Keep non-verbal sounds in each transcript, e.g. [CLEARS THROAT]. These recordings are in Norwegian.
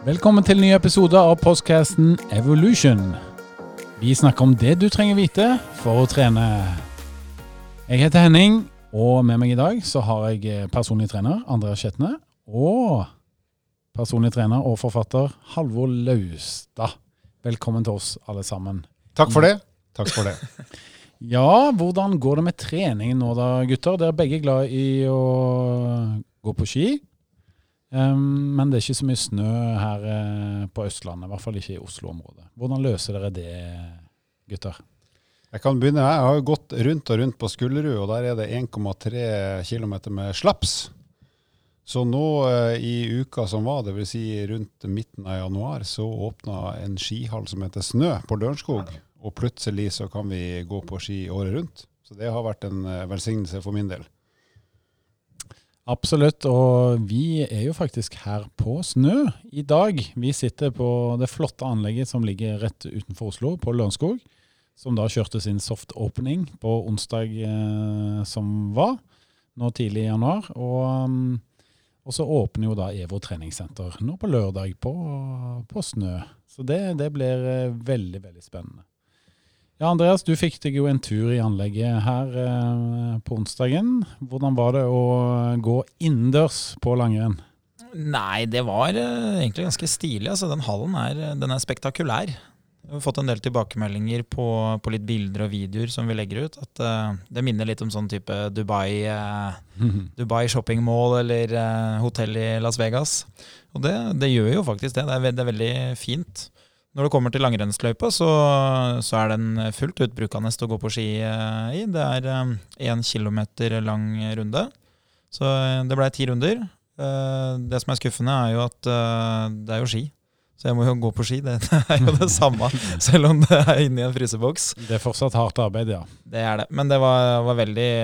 Velkommen til nye ny episode av postcasten Evolution. Vi snakker om det du trenger vite for å trene. Jeg heter Henning, og med meg i dag så har jeg personlig trener Andreas Skjetne og personlig trener og forfatter Halvor Laustad. Velkommen til oss alle sammen. Takk for det. Takk for det. [LAUGHS] Ja, hvordan går det med treningen nå da, gutter? Dere er begge glad i å gå på ski. Men det er ikke så mye snø her uh, på Østlandet, i hvert fall ikke i Oslo-området. Hvordan løser dere det, gutter? Jeg kan begynne. Jeg har gått rundt og rundt på Skullerud, og der er det 1,3 km med slaps. Så nå uh, i uka som var, dvs. Si rundt midten av januar, så åpna en skihall som heter Snø på Lørenskog. Og plutselig så kan vi gå på ski året rundt. Så det har vært en uh, velsignelse for min del. Absolutt, og vi er jo faktisk her på Snø i dag. Vi sitter på det flotte anlegget som ligger rett utenfor Oslo, på Lørenskog. Som da kjørte sin soft opening på onsdag eh, som var, nå tidlig i januar. Og, um, og, så åpner jo da EVO treningssenter nå på lørdag på, på Snø. Så det, det blir eh, veldig, veldig spennende. Ja, Andreas, du fikk deg jo en tur i anlegget her eh, på onsdagen. Hvordan var det å gå innendørs på langrenn? Nei, det var eh, egentlig ganske stilig. Altså, den hallen er, den er spektakulær. Vi har fått en del tilbakemeldinger på, på, litt bilder og videoer som vi legger ut. At eh, det minner litt om sånn type Dubai, uh, [LAUGHS] Dubai shopping mall eller uh, hotell i Las Vegas. Og det, det, gjør jo faktisk det. Det er, det er veldig fint. Når det kommer til langrennsløypa, så, så, er den fullt ut brukende å gå på ski eh, i. Det er én eh, kilometer lang runde. Så eh, det ble ti runder. Det som er skuffende, er jo at det er jo ski. Så jeg må jo gå på ski. Det [LAUGHS] er jo det samme, [LAUGHS] selv om det er inni en fryseboks. Det er fortsatt hardt arbeid, ja. Det er det. Men det var, var veldig,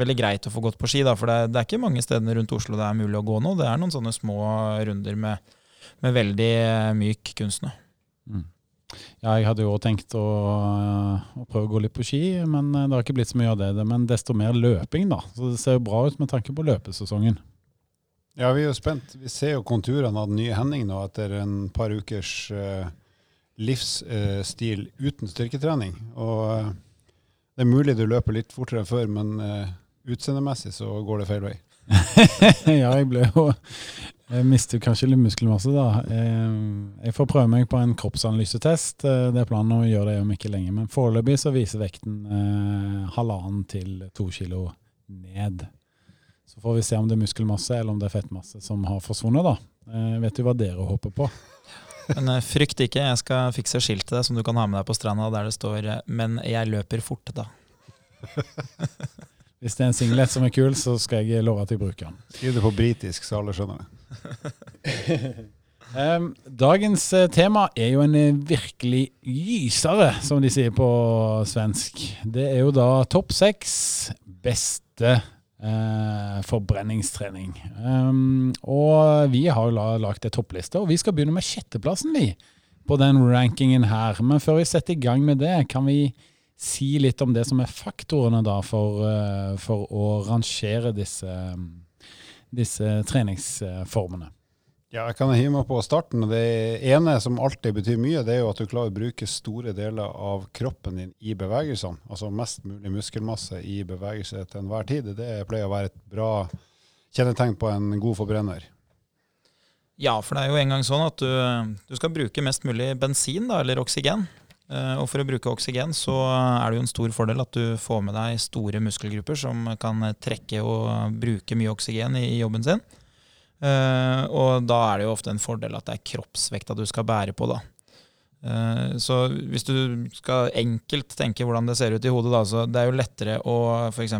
veldig, greit å få gått på ski, da. For det, det, er ikke mange stedene rundt Oslo det er mulig å gå nå. Det er noen sånne små runder med, med veldig myk kunstnø. Mm. Ja, jeg hadde jo tenkt å, å, prøve å gå litt på ski, men eh, det har ikke blitt så mye av det. Men desto mer løping, da. Så det ser jo bra ut med tanke på løpesesongen. Ja, vi er jo spent. Vi ser jo konturene av den nye Henning nå etter en par ukers uh, livsstil uh, uten styrketrening. Og uh, det er mulig du løper litt fortere enn før, men utseendemessig så går det feil vei. [LAUGHS] ja, jeg ble jo jeg mister kanskje litt muskelmasse, da. Eh, jeg får prøve meg på en kroppsanalysetest. Eh, det er planen å gjøre det om ikke lenge. Men foreløpig så viser vekten eh, halvannen til to kilo ned. Så får vi se om det er muskelmasse eller om det er fettmasse som har forsvunnet, da. vet du hva dere håper på? Men frykt ikke, jeg skal fikse skiltet som du kan ha med deg på stranda der det står 'Men jeg løper fort', da. [LAUGHS] Hvis det er en singlet som er kul, så skal jeg love at jeg bruker den. Skriv det på britisk, så alle skjønner det. Um, dagens eh, tema er jo en eh, virkelig gysere, som de sier på svensk. Det er jo da topp seks beste uh, forbrenningstrening. Um, og vi har lagd en toppliste, og vi skal begynne med sjetteplassen, vi. På den rankingen her. Men før vi setter i gang med det, kan vi si litt om det som er faktorene da for, eh, for å rangere disse, disse treningsformene? Ja, jeg kan hive meg på starten. Det ene som alltid betyr mye, det er jo at du klarer å bruke store deler av kroppen din i bevegelsene. Altså mest mulig muskelmasse i bevegelse til enhver tid. Det pleier å være et bra kjennetegn på en god forbrenner. Ja, for det er jo en gang sånn at du, du skal bruke mest mulig bensin, da, eller oksygen. Eh, og for å bruke oksygen så er det jo en stor fordel at du får med deg store muskelgrupper som kan trekke og bruke mye oksygen i jobben sin. Eh, og da er det jo ofte en fordel at det er kroppsvekta du skal bære på, da. Eh, så hvis du skal enkelt tenke hvordan det ser ut i hodet, da, så det er jo lettere å f.eks.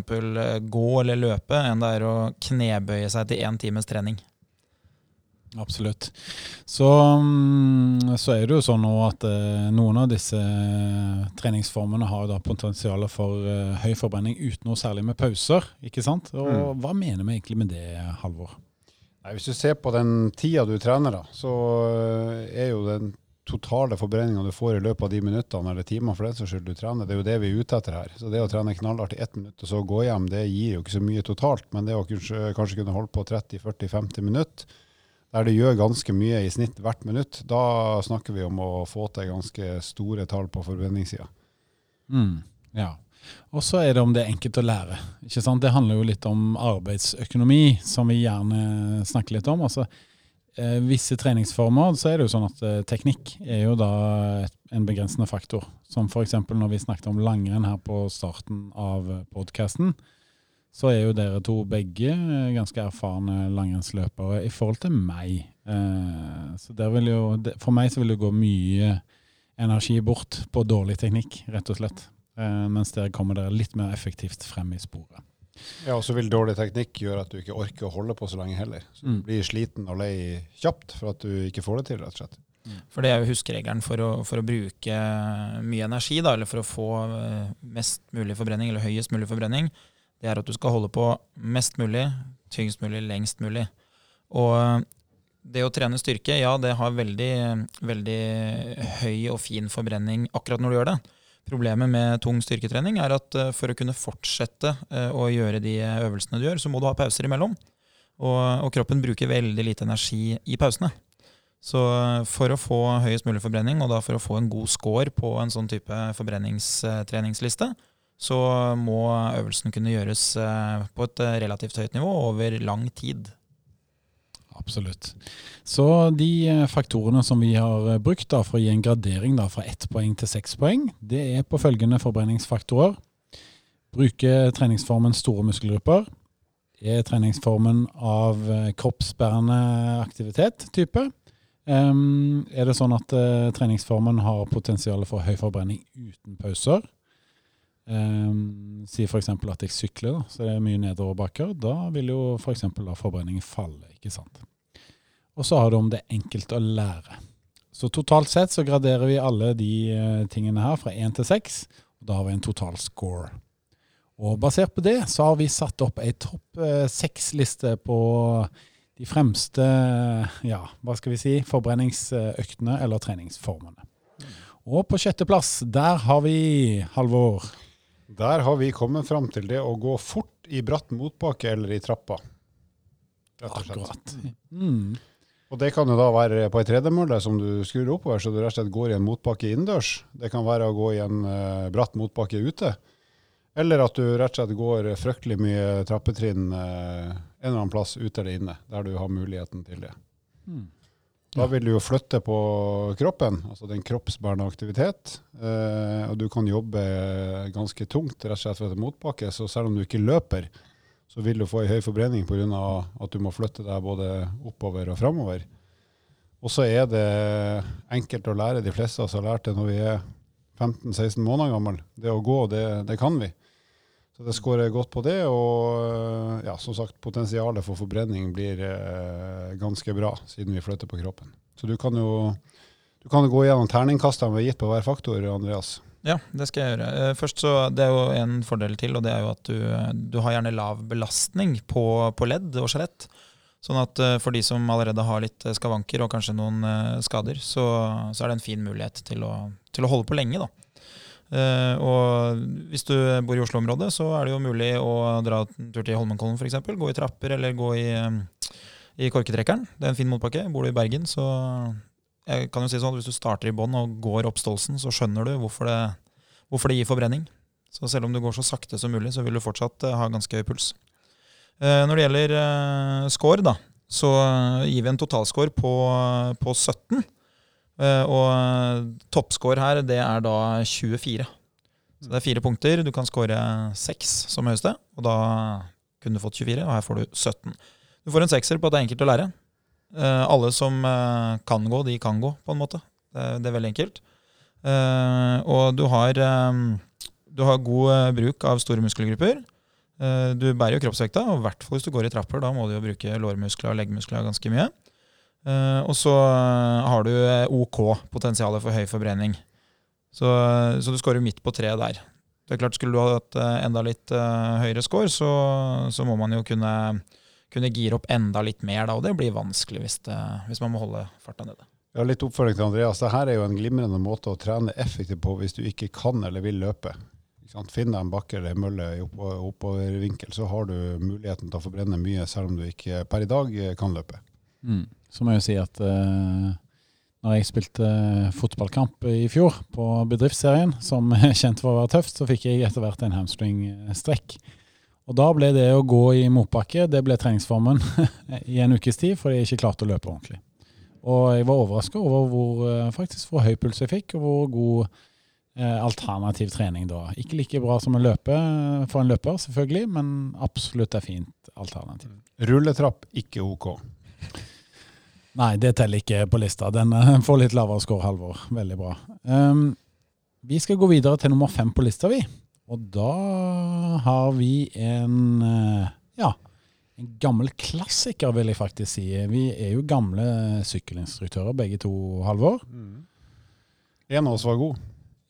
gå eller løpe enn det er å knebøye seg til én times trening. Absolutt. Så, mm, så, er det jo sånn nå at eh, noen av disse eh, treningsformene har da potensial for eh, høy forbrenning uten noe særlig med pauser. ikke sant? Og mm. Hva mener vi egentlig med det, Halvor? Nei, hvis du ser på den tida du trener, da, så er jo den totale forbrenninga du får i løpet av de minuttene eller timene for den saks skyld du trener, det er jo det vi er ute etter her. Så det å trene knallhardt i ett minutt og så gå hjem, det gir jo ikke så mye totalt, men det å kanskje, kanskje kunne holde på 30-40-50 minutter der du gjør ganske mye i snitt hvert minutt, da snakker vi om å få til ganske store tall på forbrenningssida. Mm, ja. Og så er det om det er enkelt å lære. Ikke sant? Det handler jo litt om arbeidsøkonomi, som vi gjerne snakker litt om. Altså, eh, visse treningsformer så er det jo sånn at eh, teknikk er jo da en begrensende faktor. Som f.eks. når vi snakket om langrenn her på starten av podkasten så er jo dere to begge eh, ganske erfarne langrennsløpere i forhold til meg. Eh, så jo, for meg så vil det gå mye energi bort på dårlig teknikk, rett og slett. Eh, mens dere kommer dere litt mer effektivt frem i sporet. Ja, og så vil dårlig teknikk gjøre at du ikke orker å holde på så lenge heller. Så du mm. blir sliten og lei kjapt for at du ikke får det til, rett og slett. Mm. For det er jo huskeregelen for å, for å bruke mye energi, da, eller for å få mest mulig forbrenning, eller høyest mulig forbrenning det er at du skal holde på mest mulig, tyngst mulig, lengst mulig. Og det å trene styrke, ja, det har veldig, veldig høy og fin forbrenning akkurat når du gjør det. Problemet med tung styrketrening er at eh, for å kunne fortsette eh, å gjøre de øvelsene du gjør, så må du ha pauser imellom. Og, og kroppen bruker veldig lite energi i pausene. Så for å få høyest mulig forbrenning, og da for å få en god score på en sånn type forbrenningstreningsliste, så må øvelsen kunne gjøres eh, på et eh, relativt høyt nivå over lang tid. Absolutt. Så de eh, faktorene som vi har brukt da, for å gi en gradering da, fra ett poeng til seks poeng, det er på følgende forbrenningsfaktorer. Bruke treningsformen store muskelgrupper. Er treningsformen av kroppsbærende aktivitet type? Um, er det sånn at uh, treningsformen har potensial for høy forbrenning uten pauser? Um, si f.eks. at jeg sykler, da, så det er mye nedoverbakker. Da vil jo f.eks. For forbrenningen falle. ikke sant? Og så har du om det er enkelt å lære. Så totalt sett så graderer vi alle de uh, tingene her fra én til seks. Da har vi en total score. Og basert på det så har vi satt opp ei topp uh, seks-liste på de fremste ja, hva skal vi si, forbrenningsøktene eller treningsformene. Og på sjetteplass, der har vi Halvor. Der har vi kommet fram til det å gå fort i bratt motbakke eller i trappa. Rett og slett. Mm. Og det kan jo da være på ei tredemølle som du skrur oppover, så du rett og slett går i en motbakke innendørs. Det kan være å gå i en uh, bratt motbakke ute. Eller at du rett og slett går fryktelig mye trappetrinn uh, en eller annen plass ute eller inne, der du har muligheten til det. Mm. Da vil du jo flytte på kroppen, altså den kroppsbærende aktivitet. Eh, og du kan jobbe ganske tungt rett og slett et motbakke. Så selv om du ikke løper, så vil du få ei høy forbrenning pga. at du må flytte deg både oppover og framover. Og så er det enkelt å lære. De fleste av oss har lært det når vi er 15-16 måneder gammel. Det å gå, det, det kan vi. Det skårer godt på det. Og eh, ja, som sagt, potensialet for forbrenning blir eh, ganske bra, siden vi flytter på kroppen. Så du kan jo du kan gå gjennom terningkastene vi har gitt på hver faktor, Andreas. Ja, det skal jeg gjøre. Eh, først så, Det er jo en fordel til, og det er jo at du, du har gjerne lav belastning på, på ledd og skjelett. Sånn at uh, for de som allerede har litt skavanker og kanskje noen skader, så, så, er det en fin mulighet til å, til å holde på lenge. da. Uh, og hvis du bor i Oslo-området, så er det jo mulig å dra en tur til Holmenkollen f.eks. Gå i trapper eller gå i, um, i korketrekkeren. Det er en fin motbakke. Bor du i Bergen, så jeg kan jo si sånn at hvis du starter i bånn og går opp Stolsen, så skjønner du hvorfor det, hvorfor det, gir forbrenning. Så selv om du går så sakte som mulig, så vil du fortsatt uh, ha ganske høy puls. Uh, når det gjelder score, da, så gir vi en totalscore på, på 17. Eh, og eh, toppscore her, det er da 24. Så det er fire punkter. Du kan score seks som høyeste, og da kunne du fått 24, og her får du 17. Du får en sekser på at det er enkelt å lære. Eh, alle som kan gå, de kan gå, på en måte. Det er veldig enkelt. Og du har, du har god bruk av store muskelgrupper. Du bærer jo kroppsvekta, og i hvert fall hvis du går i trapper. Da må du jo bruke lårmuskler og leggmuskler ganske mye. Uh, og så uh, har du eh, OK potensialet for høy forbrenning. Så, så du scorer midt på treet der. Det er klart Skulle du hatt uh, enda litt høyere score, så, så, må man jo kunne, kunne gire opp enda litt mer, da, og det blir vanskelig hvis, det, hvis man må holde farta nede. Ja, litt oppfølging til Andreas. Dette er jo en glimrende måte å trene effektivt på hvis du ikke kan eller vil løpe. Finn deg en bakke eller en mølle i oppovervinkel, så har du muligheten til å forbrenne mye, selv om du ikke per i dag kan løpe. Mm. Så må jeg jo si at uh, når jeg spilte fotballkamp i fjor på bedriftsserien, som [LAUGHS] er kjent for å være tøft, så fikk jeg etter hvert en hamstringstrekk. Og da ble det å gå i motbakke det ble treningsformen [LAUGHS] i en ukes tid, fordi jeg ikke klarte å løpe ordentlig. Og jeg var overraska over hvor, eh, faktisk hvor høy puls jeg fikk, og hvor god eh, alternativ trening var. Ikke like bra som å løpe for en løper, selvfølgelig, men absolutt er fint alternativ. Rulletrapp, ikke OK. Nei, det teller ikke på lista. Den eh, får litt lavere score, Halvor. Veldig bra. Um, vi skal gå videre til nummer fem på lista, vi. Og da har vi en eh, ja, en gammel klassiker, vil jeg faktisk si. Vi er jo gamle sykkelinstruktører begge to, Halvor. Mm. En av oss var god.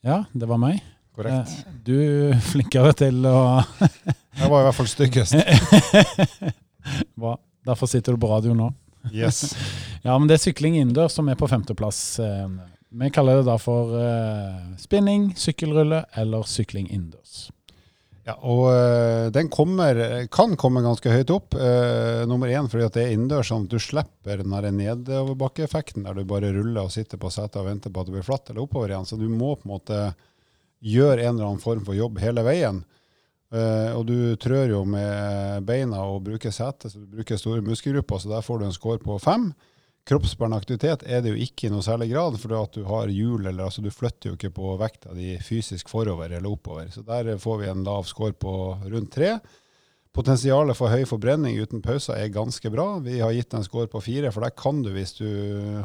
Ja, det var meg. Korrekt. Eh, Du er [LAUGHS] flinkere til å [LAUGHS] Jeg var i hvert fall styggest. [LAUGHS] Bra. Derfor sitter du på radio nå. Yes. Ja, men det er sykling innendørs som er på femteplass. Eh, Vi kaller det da for eh, spinning, sykkelrulle eller sykling innendørs. Ja, og øh, den kommer, kan komme ganske høyt opp. Uh, nummer én fordi at det er innendørs, sånn at du slipper den nedoverbakkeeffekten der du bare ruller og sitter på setet og venter på at det blir flatt eller oppover igjen. Så du må på en måte gjøre en eller annen form for jobb hele veien. Uh, og du trør jo med beina og bruker setet, så du bruker store muskelgrupper, så der får du en score på fem. Kroppsbærende aktivitet er det jo ikke i noe særlig grad, for at du har hjul, eller altså du flytter jo ikke på vekta di fysisk forover eller oppover. Så der får vi en lav score på rundt tre. Potensialet for høy forbrenning uten pauser er ganske bra. Vi har gitt en score på fire, for der kan du, hvis du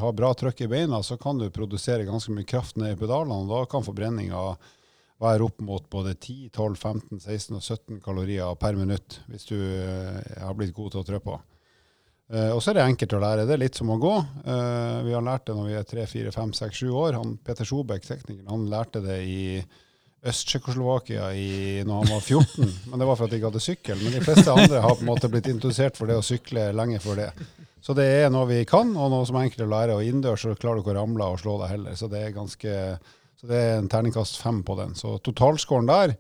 har bra trøkk i beina, så kan du produsere ganske mye kraft ned i pedalene, og da kan forbrenninga være opp mot både 10, 12, 15, 16 og 17 kalorier per minutt, hvis du eh, har blitt god til å trø på. Eh, og så er det enkelt å lære. Det er litt som å gå. Uh, vi har lært det når vi er 3, 4, 5, 6, 7 år. Han, Peter Sobek, teknikeren, han lærte det i Øst-Tsjekkoslovakia når han var 14. [LAUGHS] Men det var for at de ikke hadde sykkel. Men de fleste andre har på en måte blitt introdusert for det å sykle lenge før det. Så det er noe vi kan, og noe som er enkelt å lære. Og innendørs så klarer du ikke å ramle og slå deg heller. Så det er ganske så det er en terningkast fem på den. Så totalskåren der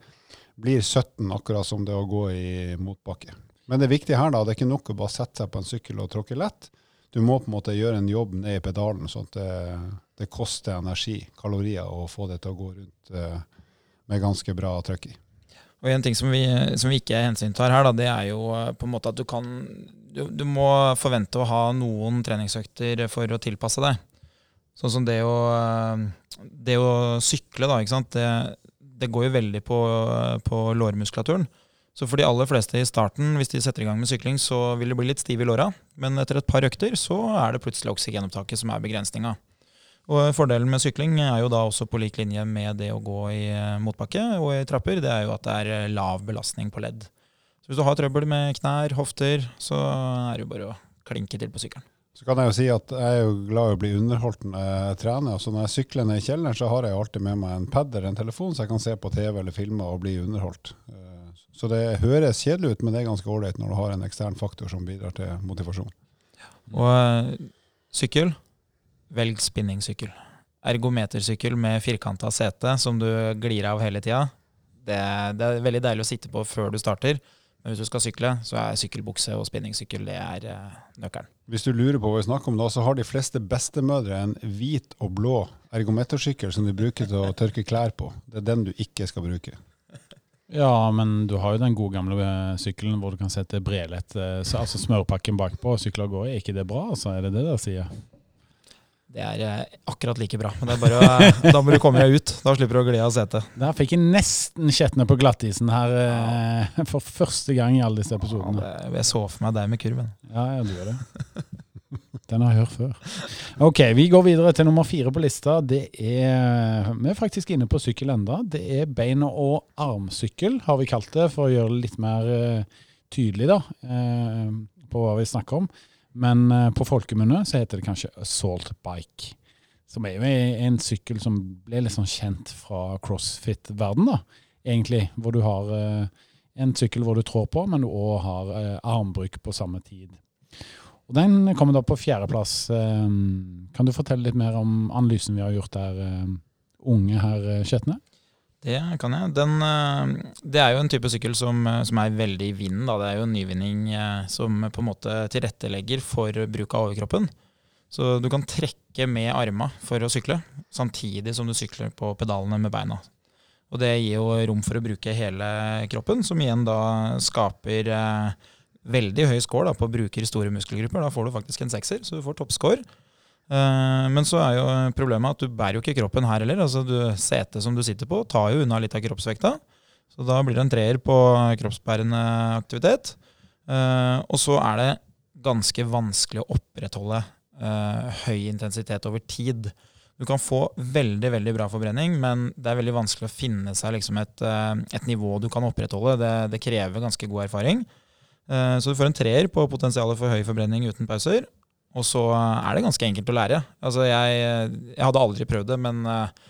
blir 17, akkurat som det å gå i motbakke. Men det viktige her da, det er ikke nok å bare sette seg på en sykkel og tråkke lett. Du må på en måte gjøre en jobb ned i pedalen, sånn at det, det koster energi, kalorier, å få det til å gå rundt uh, med ganske bra trøkk i. Og en ting som vi, som vi ikke hensyntar her, da, det er jo eh, på en måte at du kan du, du må forvente å ha noen treningsøkter for å tilpasse deg. Sånn som det å, eh, det å sykle, da. Det, det går jo veldig på, på lårmuskulaturen. Så for de aller fleste i starten, hvis de setter i gang med sykling, så vil det bli litt stiv i låra. Men etter et par økter så er det plutselig oksygenopptaket som er begrensninga. Og Fordelen med sykling er jo da også på lik linje med det å gå i eh, motbakke og i trapper, det er jo at det er eh, lav belastning på ledd. Så hvis du har trøbbel med knær, hofter, så er det jo bare å klinke til på sykkelen. Så kan jeg jo si at jeg er jo glad i å bli underholdt når jeg trener. Så når jeg sykler ned i kjelleren, så har jeg alltid med meg en pad eller en telefon, så jeg kan se på TV eller filmer og bli underholdt. Så det høres kjedelig ut, men det er ganske ålreit når du har en ekstern faktor som bidrar til motivasjon. Og eh, sykkel, velg spinningsykkel. Ergometersykkel med firkanta sete som du glir av hele tida. Det, det er veldig deilig å sitte på før du starter. Men hvis du skal sykle, så er sykkelbukse og spinningsykkel det er eh, nøkkelen. Hvis du lurer på hva vi snakker om da, så har de fleste bestemødre en hvit og blå ergometersykkel som de bruker til å tørke klær på. Det er den du ikke skal bruke. Ja, men du har jo den gode gamle eh, sykkelen hvor du kan sette brelett, eh, altså smørpakken bakpå og sykle av gårde. Er ikke det bra, altså? Er det det dere sier? Det er eh, akkurat like bra. Men å- da må du komme deg ut. Da slipper du å gli av setet. Der fikk jeg nesten kjettene på glattisen her ja. [LAUGHS] for første gang i alle disse Ja, det, jeg så for meg deg med kurven. Ja, ja, du gjør det. [LAUGHS] Den har jeg hørt før. Ok, vi går videre til nummer fire på lista. Det er, Vi er faktisk inne på sykkel enda. Det er bein- og armsykkel, har vi kalt det, for å gjøre det litt mer eh, tydelig da, eh, på hva vi snakker om. Men eh, på folkemunne så heter det kanskje assault bike. Som er jo en sykkel som ble litt sånn kjent fra crossfit-verden, da, egentlig. Hvor du har en sykkel hvor du trår på, men du òg har armbruk på samme tid. Og Den kommer da på fjerdeplass. Eh, Kan du fortelle litt mer om analysen vi har gjort der, eh, unge herr Skjetne? Det kan jeg. Den, eh, det er jo en type sykkel som, eh, som er veldig i vinden. Det er jo en nyvinning eh, som på en måte tilrettelegger for bruk av overkroppen. Så du kan trekke med arma for å sykle, samtidig som du sykler på pedalene med beina. Og det gir jo rom for å bruke hele kroppen, som igjen da skaper eh, veldig høy score da, på bruker bruke store muskelgrupper. Da får du faktisk en sekser, så du får toppscore. Eh, men så er jo problemet at du bærer jo ikke kroppen her heller. altså du, Setet som du sitter på, tar jo unna litt av kroppsvekta. Så da blir det en treer på kroppsbærende aktivitet. Eh, og så er det ganske vanskelig å opprettholde eh, høy intensitet over tid. Du kan få veldig veldig bra forbrenning, men det er veldig vanskelig å finne seg liksom et, et, nivå du kan opprettholde. Det, det, krever ganske god erfaring. Så du får en treer på potensialet for høy forbrenning uten pauser. Og så er det ganske enkelt å lære. Altså, jeg, jeg hadde aldri prøvd det, men eh,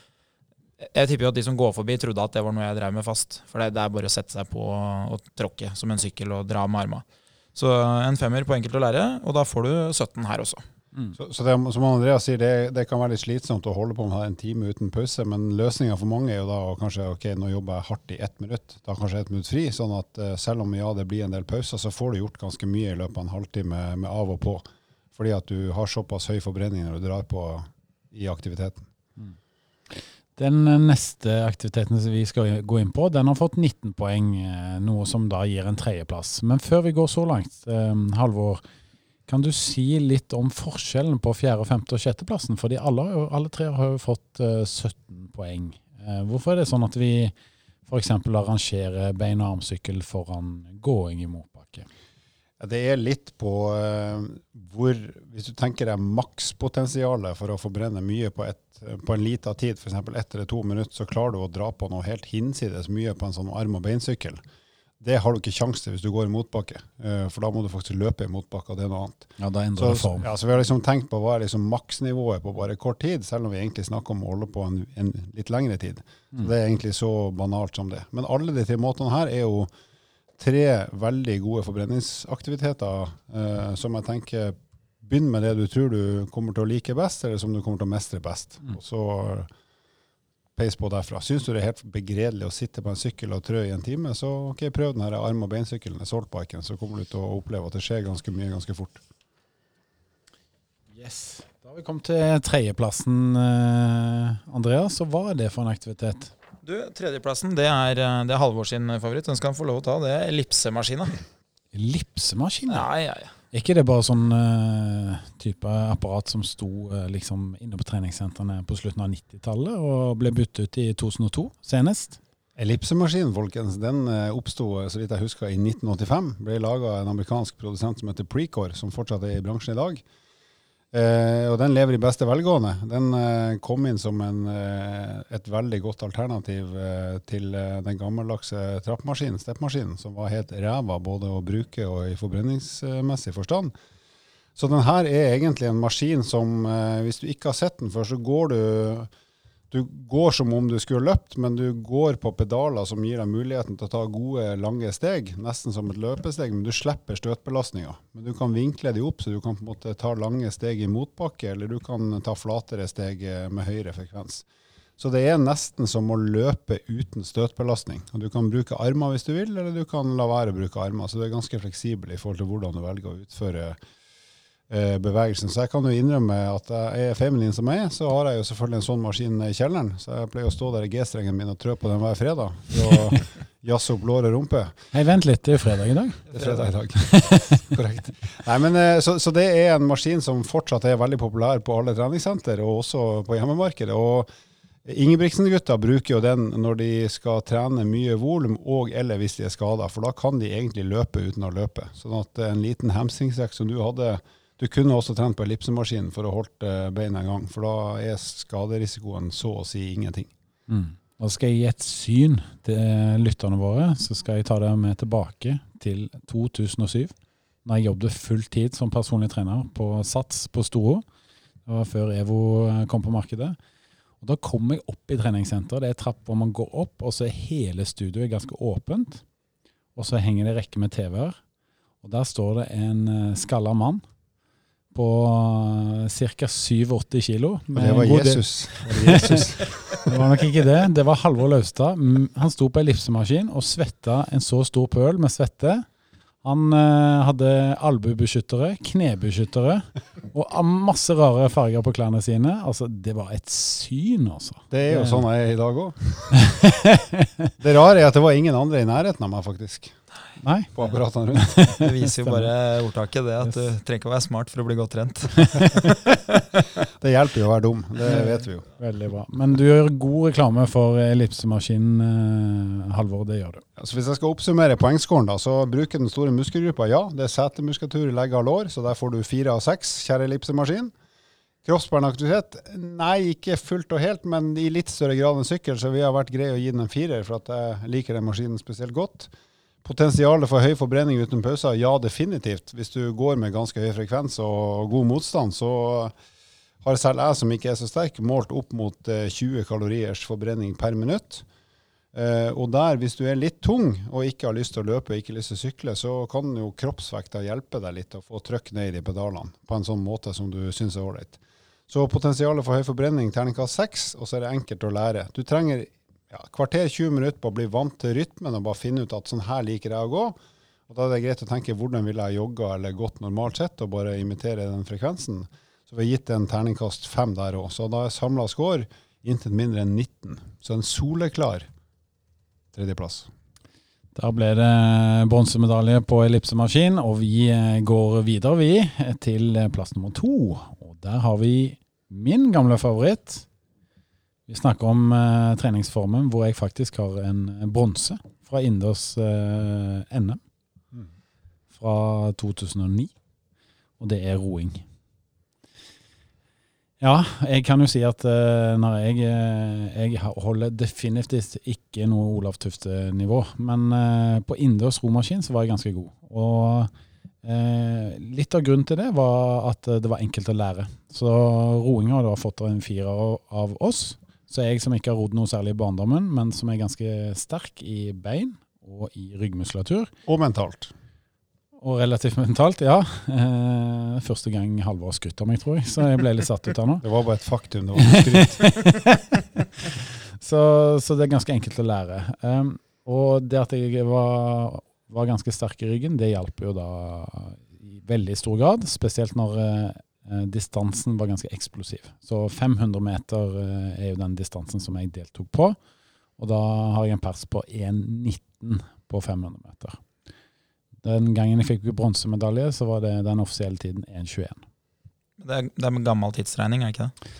jeg tipper jo at de som går forbi, trodde at det var noe jeg drev med fast. For det, det er bare å sette seg på og tråkke som en sykkel og dra med armene. Så en femmer på enkelt å lære, og da får du 17 her også. Mm. Så, så det, som Andreas sier, det, det, kan være litt slitsomt å holde på med en time uten pause, men løsninga for mange er jo da kanskje ok, nå jobber jeg hardt i ett minutt, da kanskje ett minutt fri. Sånn at uh, selv om ja, det blir en del pauser, så får du gjort ganske mye i løpet av en halvtime med av og på. Fordi at du har såpass høy forbrenning når du drar på i aktiviteten. Mm. Den neste aktiviteten vi skal gå inn på, den har fått 19 poeng, eh, noe som da gir en tredjeplass. Men før vi går så langt, eh, Halvor, kan du si litt om forskjellen på fjerde, femte og sjetteplassen? Fordi alle, alle tre har jo fått 17 eh, poeng. Hvorfor er det sånn at vi f.eks. arrangerer bein- og armsykkel foran gåing i motbakke? Det er litt på uh, hvor Hvis du tenker deg makspotensialet for å forbrenne mye på, et, på en liten tid, f.eks. ett eller to minutter, så klarer du å dra på noe helt hinsides mye på en sånn arm- og beinsykkel. Det har du ikke sjanse til hvis du går i motbakke, uh, for da må du faktisk løpe i motbakke, og det er noe annet. Ja, da endrer det form. Ja, så vi har liksom tenkt på hva er liksom maksnivået på bare kort tid, selv om vi egentlig snakker om å holde på en, en litt lengre tid. Mm. Så Det er egentlig så banalt som det. Men alle de tre måtene her er jo tre veldig gode forbrenningsaktiviteter eh, som jeg tenker Begynn med det du tror du kommer til å like best, eller som du kommer til å mestre best. Mm. Og så peis på derfra. Syns du det er helt begredelig å sitte på en sykkel og trø i en time, så ok, prøv den arm- og beinsykkelen, saltbiken, så kommer du til å oppleve at det skjer ganske mye ganske fort. Yes. Da har vi kommet til tredjeplassen, eh, Andreas. Og hva er det for en aktivitet? Du, Tredjeplassen det er, eh, det er Halvor sin favoritt. Den skal han få lov å ta. Det er ellipsemaskina. Ellipsemaskina? Ja, ja, ja. Er ikke det bare sånn uh, type apparat som sto uh, liksom inne på treningssentrene på slutten av 90-tallet og ble byttet ut i 2002 senest? Ellipsemaskinen folkens, den uh, oppsto så vidt jeg husker i 1985. Ble laga en amerikansk produsent som heter Precor, som fortsatt er i bransjen i dag. Eh, og den lever i beste velgående. Den eh, kom inn som en, eh, et veldig godt alternativ eh, til eh, den gammeldagse trappemaskinen, steppmaskinen, som var helt ræva både å bruke og i forbrenningsmessig forstand. Så den her er egentlig en maskin som, eh, hvis du ikke har sett den før, så går du du går som om du skulle løpt, men du går på pedaler som gir deg muligheten til å ta gode, lange steg, nesten som et løpesteg, men du slipper støtbelastninga. Men du kan vinkle de opp, så du kan på en måte ta lange steg i motbakke, eller du kan ta flatere steg med høyere frekvens. Så det er nesten som å løpe uten støtbelastning. Og Du kan bruke armer hvis du vil, eller du kan la være å bruke armer. Så du er ganske fleksibel i forhold til hvordan du velger å utføre Eh, bevegelsen. Så jeg kan jo innrømme at jeg er feminin som jeg er, så har jeg jo selvfølgelig en sånn maskin i kjelleren. Så jeg pleier å stå der i G-strengen min og trø på den hver fredag for å [LAUGHS] jazze opp låret rumpe. Hei, vent litt, det er jo fredag i dag. Det er fredag i dag. [LAUGHS] Korrekt. Nei, men eh, så, så, det er en maskin som fortsatt er veldig populær på alle treningssenter, og også på hjemmemarkedet. og Ingebrigtsen-gutta bruker jo den når de skal trene mye volum og eller hvis de er skada, for da kan de egentlig løpe uten å løpe. Sånn at en liten hamstringstrekk som du hadde du kunne også trent på ellipsemaskinen for å holde beina i gang, for da er skaderisikoen så å si ingenting. Mm. Da skal jeg gi et syn til lytterne våre. Så skal jeg ta det med tilbake til 2007, da jeg jobbet fulltid som personlig trener på Sats på Storo. Det var før EVO kom på markedet. Og Da kom jeg opp i treningssenteret. Det er trapp hvor man går opp, og så er hele studioet ganske åpent. Og så henger det rekke med TV-er. Og der står det en eh, skalla mann på ca. 87 kilo. Og det var Jesus. [LAUGHS] Det Jesus? Det var nok ikke det. Det var Halvor Laustad. Mm, Han sto på ellipsemaskin og svetta en så stor pøl med svette. Han eh, hadde albuebeskyttere, knebeskyttere og masse rare farger på klærne sine. Altså, Det var et syn, altså. Det er jo sånn jeg er i dag òg. [LAUGHS] Det rare er at det var ingen andre i nærheten av meg, faktisk. Nei. På apparatene rundt. [LAUGHS] Det viser jo bare ordtaket, det at du trenger ikke å være smart for å bli godt trent. [LAUGHS] Det hjelper jo å være dum, det vet vi jo. Veldig bra. Men du gjør god reklame for ellipsemaskinen, eh, Halvor. Det gjør du. Altså hvis jeg skal oppsummere poengskåren, da, så bruker den store muskelgruppa ja, det er setemuskulatur, legger og lår, så der får du fire av seks, kjære ellipsemaskin. Kroppsbærende aktivitet? Nei, ikke fullt og helt, men i litt større grad enn sykkel, så vi har vært greie å gi den en firer, for at jeg liker den maskinen spesielt godt. Potensialet for høy forbrenning uten pauser? Ja, definitivt. Hvis du går med ganske høy frekvens og god motstand, så har selv jeg, som ikke er så sterk, målt opp mot eh, 20 kaloriers forbrenning per minutt. Eh, og der, hvis du er litt tung og ikke har lyst til å løpe og ikke lyst til å sykle, så kan jo kroppsvekta hjelpe deg litt å få trykk ned i pedalene på en sånn måte som du syns er ålreit. Så potensialet for høy forbrenning, terningkast seks, og så er det enkelt å lære. Du trenger ja, kvarter 20 minutter på å bli vant til rytmen og bare finne ut at sånn her liker jeg å gå. Og Da er det greit å tenke hvordan ville jeg jogga eller gått normalt sett, og bare imitere den frekvensen. Så vi har gitt en terningkast fem der òg. Så da er samla score intet mindre enn 19. Så en soleklar tredjeplass. Da ble det bronsemedalje på ellipsemaskin, og vi eh, går videre, vi, til plass nummer to. Og der har vi min gamle favoritt. Vi snakker om uh, treningsformen hvor jeg faktisk har en bronse fra innendørs uh, NM fra 2009. Og det er roing. Ja, jeg kan jo si at uh, når jeg, eh, jeg holder definitivt ikke noe Olav Tufte-nivå, men eh, på innendørs romaskin så var jeg ganske god. Og eh, litt av grunnen til det var at det var enkelt å lære. Så roing har fått en firer av oss. Så jeg som ikke har rodd noe særlig i barndommen, men som er ganske sterk i bein og i ryggmuskulatur, Og mentalt. og relativt mentalt, ja. Eh, første gang Halvor skrytte av meg, tror jeg, så jeg ble litt satt ut av nå. Det var bare et faktum. Det var skryt. [LAUGHS] Så, så det er ganske enkelt å lære. Um, og det at jeg var, var ganske sterk i ryggen, det hjalp jo da i veldig stor grad. Spesielt når eh, distansen var ganske eksplosiv. Så 500 meter eh, er jo den distansen som jeg deltok på. Og da har jeg en pers på 1,19 på 500 meter. Den gangen jeg fikk bronsemedalje, så var det den offisielle tiden 1,21. Det det er med gammel tidsregning, er ikke det?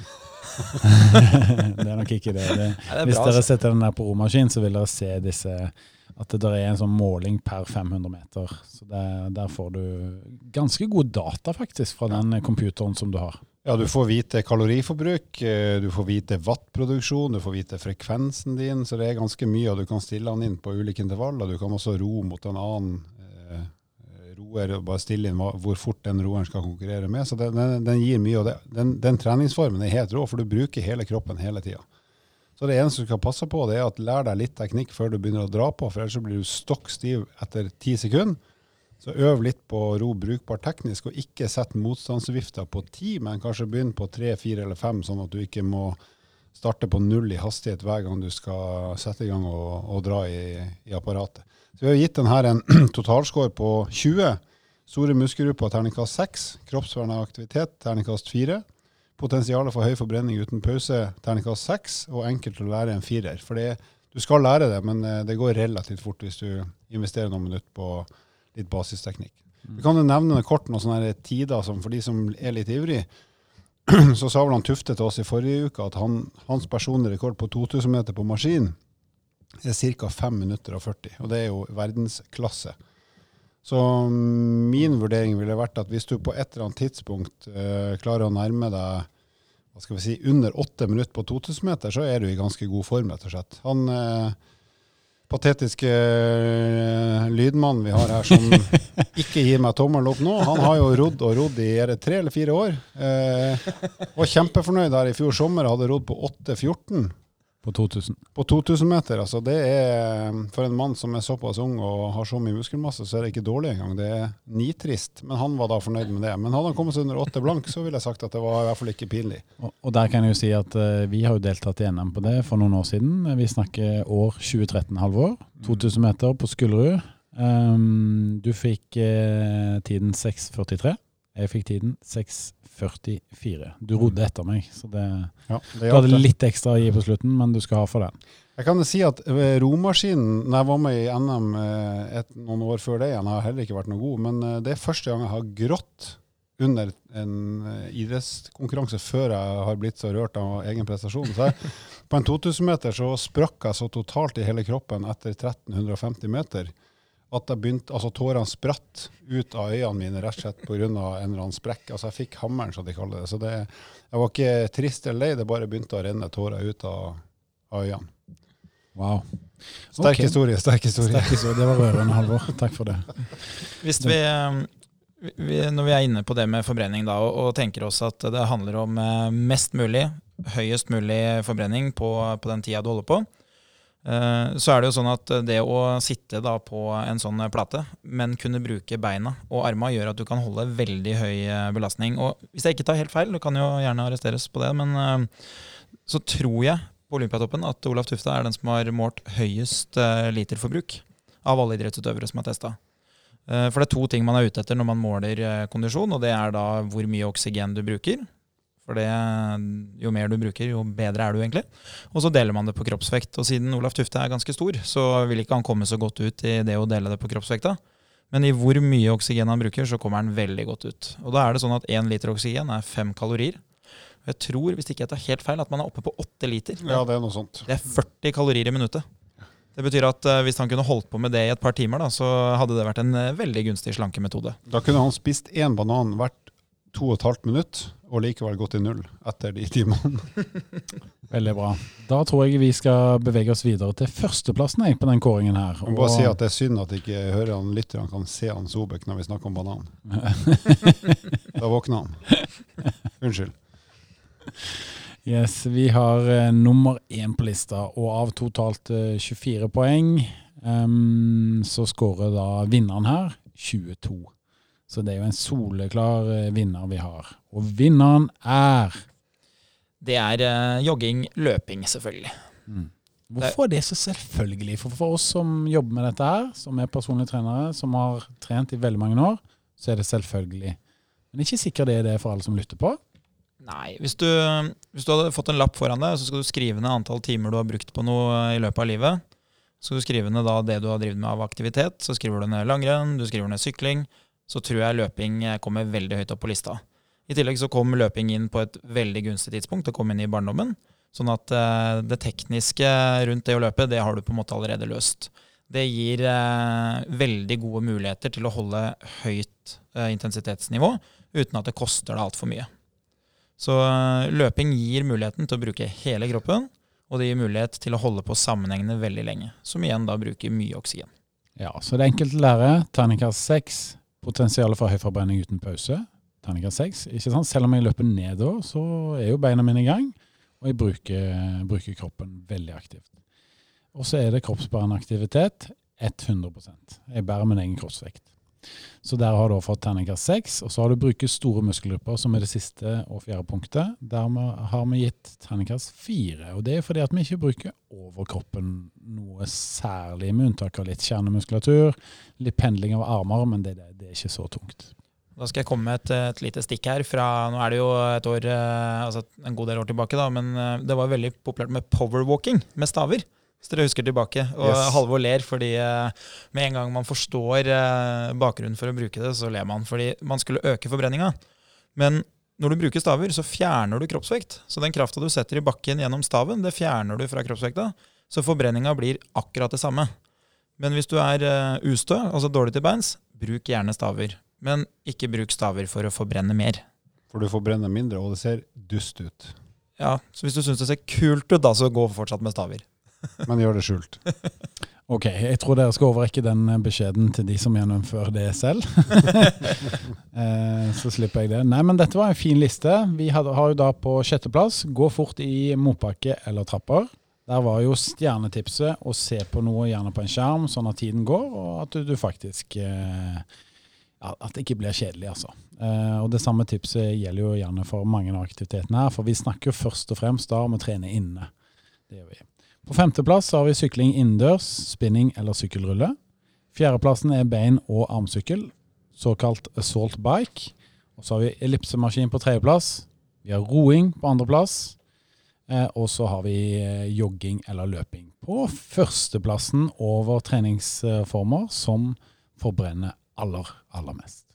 [LAUGHS] det er nok ikke det. det det Hvis bra, dere altså. setter den der på romaskin, så vil dere se disse at det der er en sånn måling per 500 meter. Så det, Der får du ganske god data faktisk fra den computeren som du har. Ja, du får vite kaloriforbruk, eh, du får vite wattproduksjon, du får vite frekvensen din, så det er ganske mye, og du kan stille den inn på ulike intervaller. Du kan også ro mot en annen eh, roer og bare stille inn hvor fort den roeren skal konkurrere med. Så den, den, den gir mye, og det, den, den treningsformen er helt rå, for du bruker hele kroppen hele tida. Så det eneste du skal passe på, det er at lær deg litt teknikk før du begynner å dra på, for ellers blir du stokk stiv etter ti sekunder. Så øv litt på å ro brukbart teknisk, og ikke sett motstandsvifta på ti, men kanskje begynn på tre, fire eller fem, sånn at du ikke må starte på null i hastighet hver gang du skal sette i gang og, og dra i, i apparatet. Så vi har gitt den her en [CLEARS THROAT] totalscore på 20. Store muskelgrupper terningkast 6. Kroppsvernende aktivitet terningkast 4. Potensialet for høy forbrenning uten pause terningkast 6. Og enkelt å lære en firer. For det, du skal lære det, men eh, det går relativt fort hvis du investerer noen minutter på litt basisteknikk. Vi kan jo nevne kort noen sånne tider som for de som er litt ivrig. [CLEARS THROAT] Så sa vel han Tufte til oss i forrige uke at han, hans personlige rekord på 2000 meter på maskin er ca. 5 minutter og 40, og det er jo verdensklasse. Så min vurdering ville vært at hvis du på et eller annet tidspunkt uh, klarer å nærme deg hva skal vi si, under åtte minutter på 2000 meter, så er du i ganske god form, rett og slett. Han uh, patetiske uh, lydmannen vi har her, som [LAUGHS] ikke gir meg tommelen opp nå, han har jo rodd og rodd i er det tre eller fire år. Uh, var kjempefornøyd her i fjor sommer, hadde rodd på 8.14 på På 2000. På 2000 meter, altså det er For en mann som er såpass ung og har så mye muskelmasse, så er det ikke dårlig engang. Det er nitrist. Men han var da fornøyd med det. Men hadde han kommet seg under åtte blank, så ville jeg sagt at det var i hvert fall ikke pinlig. Og, og der kan jeg jo si at uh, vi har jo deltatt i NM på det for noen år siden. Vi snakker år 2013, halvår. 2000 meter på Skullerud. Um, du fikk uh, tiden 6.43. Jeg fikk tiden 6.44. Du rodde etter meg, så det, Ja, det du hadde litt ekstra å gi på slutten, men du skal ha for den. Jeg kan si at eh, romaskinen, når jeg var med i NM eh, et, noen år før det igjen, har heller ikke vært noe god, men eh, det er første gang jeg har grått under en idrettskonkurranse før jeg har blitt så rørt av egen prestasjon. Så jeg, [LAUGHS] på en 2000 meter så sprakk jeg så totalt i hele kroppen etter 1350 meter at jeg begynte, altså tårene spratt ut av øynene mine rett og slett pga. en eller annen sprekk. Altså jeg fikk hammeren, som de kaller det. Så det, jeg var ikke trist eller lei, det bare begynte å renne tårer ut av, av øynene. Wow. Sterk okay. historie, sterk historie. Sterk historie. Det var rørende, Halvor. Takk for det. Hvis vi, eh, vi, når vi er inne på det med forbrenning da, og, og tenker oss at det handler om eh, mest mulig, høyest mulig forbrenning på, på den tida du holder på, så er det jo sånn at det å sitte da på en sånn plate, men kunne bruke beina og arma, gjør at du kan holde veldig høy eh, belastning. Og hvis jeg ikke tar helt feil, du kan jo gjerne arresteres på det, men eh, så tror jeg på Olympiatoppen at Olaf Tufte er den som har målt høyest eh, literforbruk av alle idrettsutøvere som er testa. Eh, For det er to ting man er ute etter når man måler eh, kondisjon, og det er da hvor mye oksygen du bruker. For det, jo mer du bruker, jo bedre er du egentlig. Og så deler man det på kroppsvekt. Og siden Olaf Tufte er ganske stor, så vil ikke han komme så godt ut i det å dele det på kroppsvekta. Men i hvor mye oksygen han bruker, så kommer han veldig godt ut. Og da er det sånn at én liter oksygen er fem kalorier. Og jeg tror, hvis ikke jeg tar helt feil, at man er oppe på åtte liter. Ja, det er noe sånt. Det er 40 kalorier i minuttet. Det betyr at eh, hvis han kunne holdt på med det i et par timer, da, så hadde det vært en eh, veldig gunstig slankemetode. Da kunne han spist én banan hvert to og et halvt minutt, og likevel gått i null etter de timene. [LAUGHS] Veldig bra. Da tror jeg vi skal bevege oss videre til førsteplassen jeg, på den kåringen her. Jeg må bare si at det er synd at ikke hørerne lytterne kan se han Sobek når vi snakker om banan. [LAUGHS] Da våkner han. Unnskyld. Yes, Vi har uh, nummer én på lista, og av totalt uh, 24 poeng um, så skårer da vinneren her 22. Så det er jo en soleklar eh, vinner vi har. Og vinneren er Det er uh, jogging, løping, selvfølgelig. Hvorfor er det så selvfølgelig? For, for oss som jobber med dette her, som er personlige trenere, som har trent i veldig mange år, så er det selvfølgelig. Men ikke sikkert det er det for alle som lytter på. Nei, hvis du, hvis du hadde fått en lapp foran deg, så skal du skrive ned antall timer du har brukt på noe i løpet av livet. Så skal du skrive ned da det du har drevet med av aktivitet. Så skriver du ned langrenn, du skriver ned sykling. Så tror jeg løping eh, kommer veldig høyt opp på lista. I tillegg så kom løping inn på et veldig gunstig tidspunkt. Det kom inn i barndommen. Sånn at eh, det tekniske rundt det å løpe, det har du på en måte allerede løst. Det gir eh, veldig gode muligheter til å holde høyt intensitetsnivå uten at det koster deg altfor mye. Så løping gir muligheten til å bruke hele kroppen, og det gir mulighet til å holde på sammenhengende veldig lenge, som igjen da bruker mye oksygen. Ja, så det er enkelt å lære. Terningkast seks. Potensialet for høyforbrenning uten pause. Terningkast seks. Selv om jeg løper nedover, så er jo beina mine i gang. Og jeg bruker, bruker kroppen veldig aktivt. Og så er det kroppsbærende aktivitet 100 Jeg bærer min egen kroppsvekt. Så der har du fått terningkast seks. Og så har du brukt store muskelgrupper, som er det siste og fjerde punktet. Der har vi gitt terningkast fire. Og det er fordi at vi ikke bruker overkroppen noe særlig, med unntak av litt kjernemuskulatur, litt pendling av armer, men det, det, det er ikke så tungt. Da skal jeg komme med et, et lite stikk her. fra, Nå er det jo et år, eh, altså en god del år tilbake, da, men eh, det var veldig populært med powerwalking med staver. Hvis dere husker tilbake. Og Yes. Halvor ler fordi eh, med en gang man forstår eh, bakgrunnen for å bruke det, så ler man. Fordi man skulle øke forbrenninga. Men når du bruker staver, så fjerner du kroppsvekt. Så den krafta du setter i bakken gjennom staven, det fjerner du fra kroppsvekta. Så forbrenninga blir akkurat det samme. Men hvis du er uh, ustø, altså dårlig til beins, bruk gjerne staver. Men ikke bruk staver for å forbrenne mer. For du forbrenner mindre, og det ser dust ut. Ja, Så hvis du syns det ser kult ut, da, så gå fortsatt med staver. Men gjør det skjult. [LAUGHS] Ok, jeg tror dere skal overrekke den beskjeden til de som gjennomfører det selv. [LAUGHS] Eh, Så slipper jeg det. Nei, men dette var en fin liste. Vi har jo da på sjetteplass gå fort i motbakke eller trapper. Der var jo stjernetipset å se på noe gjerne på en skjerm, sånn at tiden går, og at du, faktisk eh, ja, At det ikke blir kjedelig, altså. Eh, og Det samme tipset gjelder jo gjerne for mange av aktivitetene her, for vi snakker jo først og fremst da om å trene inne. Det gjør vi. På femteplass har vi sykling innendørs, spinning eller sykkelrulle. Fjerdeplassen er bein- og armsykkel, såkalt assault bike. Og så har vi ellipsemaskin på tredjeplass. Vi har roing på andreplass. Eh, og så har vi eh, jogging eller løping på førsteplassen over treningsformer som forbrenner aller, aller mest.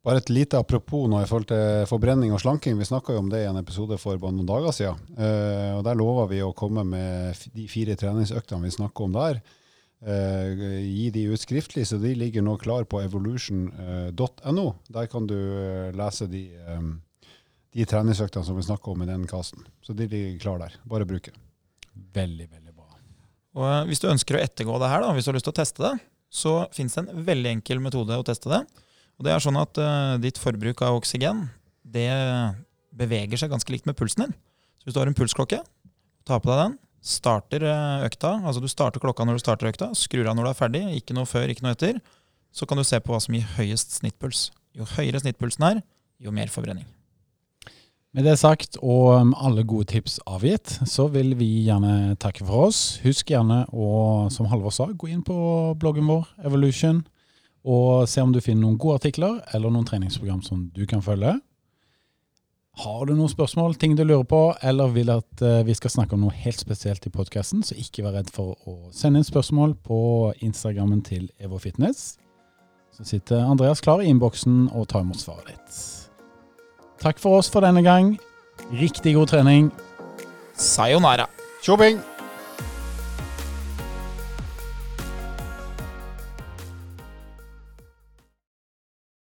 Bare et lite apropos nå i forhold til forbrenning og slanking. Vi snakka jo om det i en episode for bare noen dager siden. Eh, og Der lova vi å komme med de fire treningsøktene vi snakker om der. Eh, gi de ut skriftlig, så de ligger nå klar på evolution.no. Der kan du eh, lese de, eh, de treningsøktene som vi snakker om i den kasten. Så de ligger klar der. Bare bruke. Veldig, veldig bra. Og eh, Hvis du ønsker å ettergå det her, da, hvis du har lyst til å teste det, så finnes det en veldig enkel metode å teste det. Og det er sånn at uh, Ditt forbruk av oksygen det beveger seg ganske likt med pulsen din. Så Hvis du har en pulsklokke, ta på deg den, starter uh, økta, altså du starter klokka når du starter økta, skrur av når du er ferdig, ikke noe før, ikke noe etter, så kan du se på hva som gir høyest snittpuls. Jo høyere snittpulsen er, jo mer forbrenning. Med det sagt og alle gode tips avgitt, så vil vi gjerne takke for oss. Husk gjerne å, som Halvor sa, gå inn på bloggen vår, Evolution, og se om du finner noen gode artikler eller noen treningsprogram som du kan følge. Har du noen spørsmål, ting du lurer på, eller vil at uh, vi skal snakke om noe helt spesielt i podkasten, så ikke vær redd for å sende inn spørsmål på Instagrammen til EvoFitness. Så sitter Andreas klar i innboksen og tar imot svaret ditt. Takk for oss for denne gang. Riktig god trening. Sayonara! Tjobbing!